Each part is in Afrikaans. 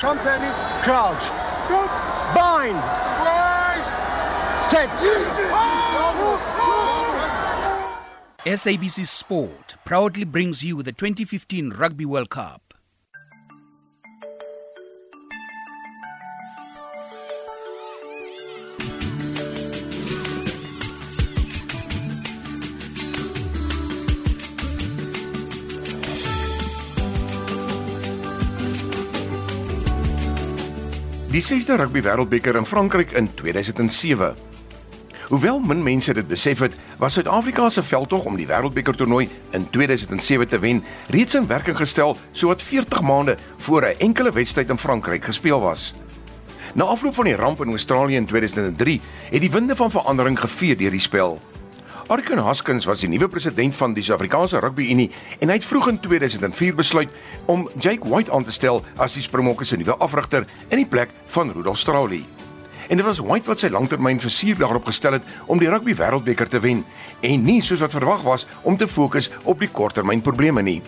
Company, crouch. Bind. Set. SABC Sport proudly brings you the 2015 Rugby World Cup. Die 6de Rugby Wêreldbeker in Frankryk in 2007. Hoewel min mense dit besef het, was Suid-Afrika se veldtog om die Wêreldbeker toernooi in 2007 te wen reeds in werking gestel sowat 40 maande voor 'n enkele wedstryd in Frankryk gespeel was. Na afloop van die ramp in Australië in 2003, het die winde van verandering gevee deur die spel. Arkin Haskins was die nuwe president van die Suid-Afrikaanse Rugby Unie en hy het vroeg in 2004 besluit om Jake White aan te stel as die Springbokke se nuwe afrigter in die plek van Rudolf Strauly. En dit was White wat sy langtermynversier daarop gestel het om die Rugby Wêreldbeker te wen en nie soos wat verwag was om te fokus op die korttermynprobleme nie.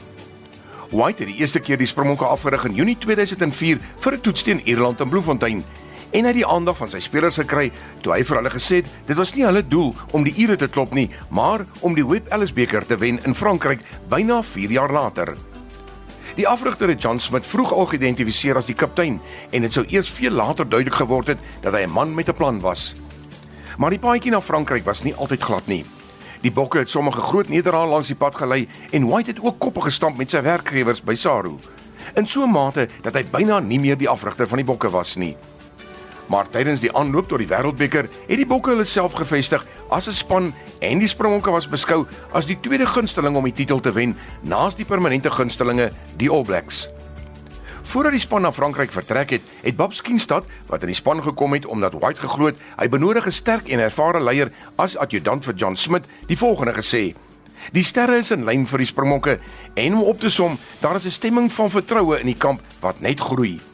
White het die eerste keer die Springbokke afgerig in Junie 2004 vir 'n toets teen Ierland in Bloemfontein en hy die aandag van sy spelers gekry toe hy vir hulle gesê het dit was nie hulle doel om die Ire te klop nie, maar om die Webb Ellis beker te wen in Frankryk byna 4 jaar later. Die afrigter het John Smith vroeg al geïdentifiseer as die kaptein en dit sou eers veel later duidelik geword het dat hy 'n man met 'n plan was. Maar die paadjie na Frankryk was nie altyd glad nie. Die bokke het sommige groot nederlae langs die pad gelei en White het ook koppe gestamp met sy werkgewers by Saru. In so 'n mate dat hy byna nie meer die afrigter van die bokke was nie. Maar tydens die aanloop tot die Wêreldbeker het die Bokke hulle self gevestig as 'n span en die Springbokke was beskou as die tweede gunsteling om die titel te wen naas die permanente gunstelinge, die All Blacks. Voordat die span na Frankryk vertrek het, het Bob Skeenstad, wat in die span gekom het omdat White geglo het hy benodig 'n sterk en ervare leier as adjutant vir John Smith, die volgende gesê: "Die sterre is in lyn vir die Springbokke en om op te som, daar is 'n stemming van vertroue in die kamp wat net groei."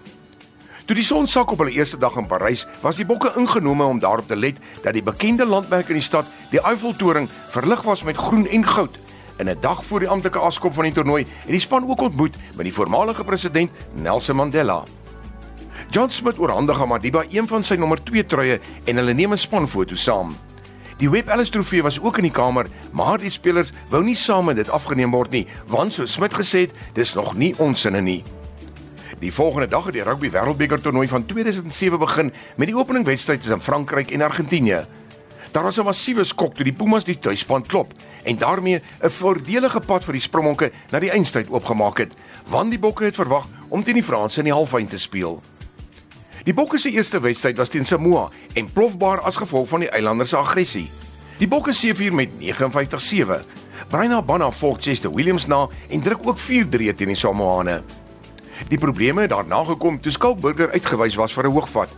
Toe die son sak op hulle eerste dag in Parys, was die bokke ingenome om daarop te let dat die bekende landmerk in die stad, die Eiffeltoring, verlig was met groen en goud. In 'n dag voor die amptelike afskop van die toernooi, het die span ook ontmoet met die voormalige president Nelson Mandela. John Smith oorhandig aan Madiba een van sy nommer 2 truie en hulle neem 'n spanfoto saam. Die Webb Ellis trofee was ook in die kamer, maar die spelers wou nie saam met dit afgeneem word nie, want so Smith gesê het, dis nog nie onsinne nie. Die volgende dag het die Rugby Wêreldbeker toernooi van 2007 begin met die openingwedstryd tussen Frankryk en Argentinië. Daar was 'n massiewe skok toe die Pumas die tuisspan klop en daarmee 'n voordelige pad vir die Springbokke na die eindstryd oopgemaak het, want die Bokke het verwag om teen die Franse in die halfeind te speel. Die Bokke se eerste wedstryd was teen Samoa en plofbaar as gevolg van die eilanders se aggressie. Die Bokke seëvier met 59-7. Brian Abana volg Chester Williams na en druk ook 4-3 teen die Samoane. Die probleme het daarna gekom toe Skalkburger uitgewys was vir 'n hoogvat.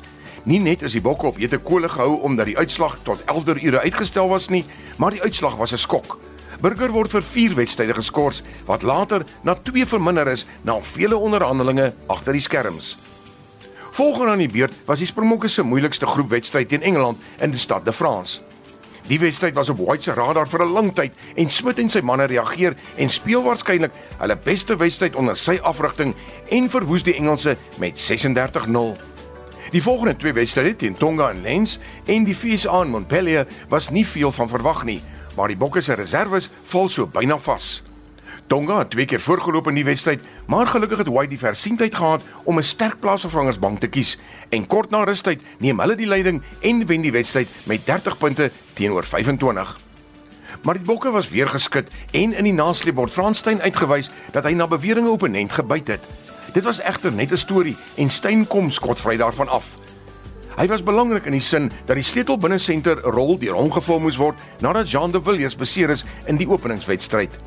Nie net is die bokke op ete kole gehou omdat die uitslag tot 11 ure uitgestel was nie, maar die uitslag was 'n skok. Burger word vir 4 wedstryde geskort wat later na 2 verminder is na vele onderhandelinge agter die skerms. Volgende aan die beurt was die Springbokke se moeilikste groepwedstryd teen Engeland in die stad de France. Die wedstryd was op White se radar vir 'n lang tyd en Smit en sy manne reageer en speel waarskynlik hulle beste wedstryd onder sy afrigting en verwoes die Engelse met 36-0. Die volgende twee wedstryde teen Tonga en Lens en die FSA in Montpellier was nie veel van verwag nie, maar die Bokke se reserves val so byna vas. Tonga het twee keer voorgeloop in die wedstryd, maar gelukkig het White die versienheid gehad om 'n sterk plaasvervangersbank te kies en kort na rustyd neem hulle die leiding en wen die wedstryd met 30 punte teenoor 25. Maar die Bokke was weer geskit en in die nasleep word Franstein uitgewys dat hy na beweringe opponent gebyt het. Dit was egter net 'n storie en Stein kom skotvry daarvan af. Hy was belangrik in die sin dat die sleutel binne senter rol deur hom gevul moes word nadat Jean de Villiers beseer is in die openingswedstryd.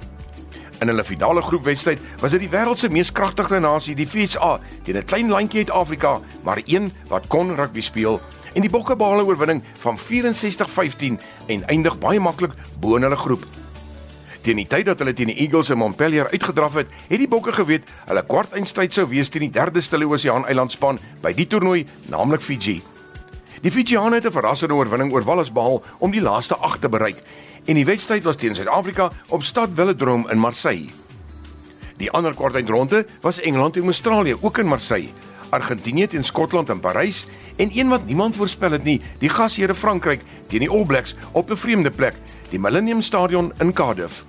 In hulle finale groepwedstryd was dit die wêreld se mees kragtige nasie, die VSA, teen 'n klein landjie uit Afrika, maar een wat kon rugby speel en die Bokke behaal 'n oorwinning van 64-15 en eindig baie maklik bo in hulle groep. Teen die tyd dat hulle teen die Eagles in Montpellier uitgedraf het, het die Bokke geweet hulle kwartfinale sou wees teen die derde Stille Oseaan eilandspan by die toernooi, naamlik Fiji. Die Fijiane het 'n verrassende oorwinning oor Wallis behaal om die laaste 8 te bereik en die wedstryd was teen Suid-Afrika op Stad Velodrome in Marseille. Die ander kwartfinale was Engeland en Australië ook in Marseille. Argentinië teen Skotland in Parys en een wat niemand voorspel het nie, die gasheer Frankryk teen die All Blacks op 'n vreemde plek, die Millennium Stadion in Cardiff.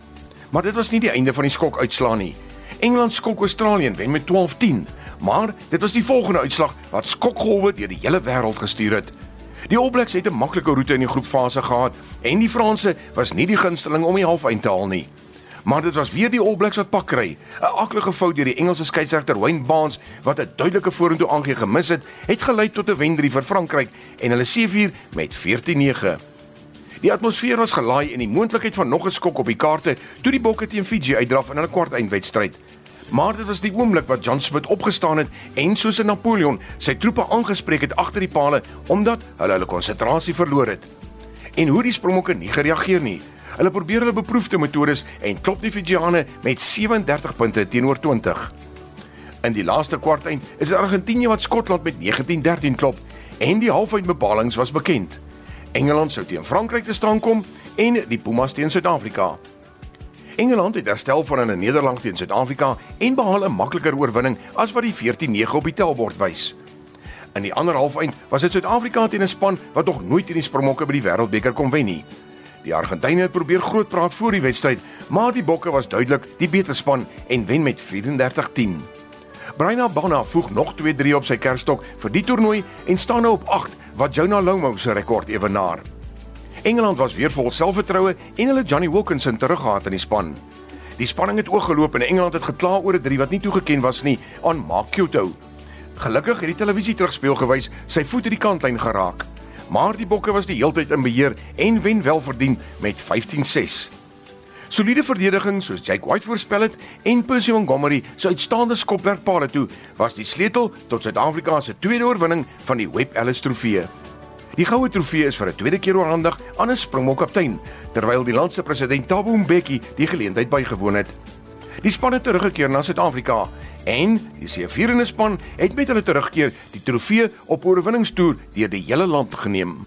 Maar dit was nie die einde van die skok uitslaan nie. Engeland skok Australië en wen met 12-10, maar dit was die volgende uitslag wat skokgolwe deur die hele wêreld gestuur het. Die All Blacks het 'n maklike roete in die groepfase gehad en die Franse was nie die gunsteling om die halfeind te haal nie. Maar dit was weer die All Blacks wat pak kry. 'n Aklige fout deur die Engelse skeieregter Wayne Barnes wat 'n duidelike vorentoe aangee gemis het, het gelei tot 'n wen-3 vir Frankryk en hulle seëvier met 14-9. Die atmosfeer was gelaai en die moontlikheid van nog 'n skok op die kaarte toe die Bokke teen Fiji uitdraf in hulle kwartfinalewedstryd. Maar dit was die oomblik wat John Smith opgestaan het en soos 'n Napoleon sy troepe aangespreek het agter die palle omdat hulle hulle konsentrasie verloor het. En hoe die Springbokke nie gereageer nie. Hulle probeer hulle beproefde metodes en klop die Fijiane met 37 punte teenoor 20. In die laaste kwartfinale is dit Argentinië wat Skotland met 19-13 klop en die halfeindbepalings was bekend. Engeland sou teen Frankryk te staan kom en die Pumas teen Suid-Afrika. Engeland het herstel van 'n nederlaag teen Suid-Afrika en behaal 'n makliker oorwinning as wat die 14-9 op die tellbord wys. In die ander halfeind was dit Suid-Afrika teen 'n span wat nog nooit in die Springbokke by die Wêreldbeker kon wen nie. Die Argentynë het probeer groot praat voor die wedstryd, maar die Bokke was duidelik die beter span en wen met 34-10. Brian Abana voeg nog 2-3 op sy kerstok vir die toernooi en staan nou op 8 wat Jonah Lomo se rekord ewenaar. Engeland was weer vol selfvertroue en hulle Johnny Wilkinson teruggehaat in die span. Die spanning het oorgeloop en Engeland het gekla oor 'n 3 wat nie toegeken was nie aan Mark Kyoto. Gelukkig het die televisie terugspeel gewys sy voet het die kantlyn geraak. Maar die Bokke was die heeltyd in beheer en wen wel verdien met 15-6. Soliede verdediging soos Jake White voorspel het en Percy Montgomery se uitstaande skopwerkpale toe was die sleutel tot Suid-Afrika se tweede oorwinning van die Webb Ellis Trofee. Die goue trofee is vir 'n tweede keer oorhandig aan 'n Springbok kaptein, terwyl die land se president Thabo Mbeki die geleentheid bygewoon het. Die span het teruggekeer na Suid-Afrika en die seëvierende span het met hulle terugkeer die trofee op oorwinningstoer deur die hele land geneem.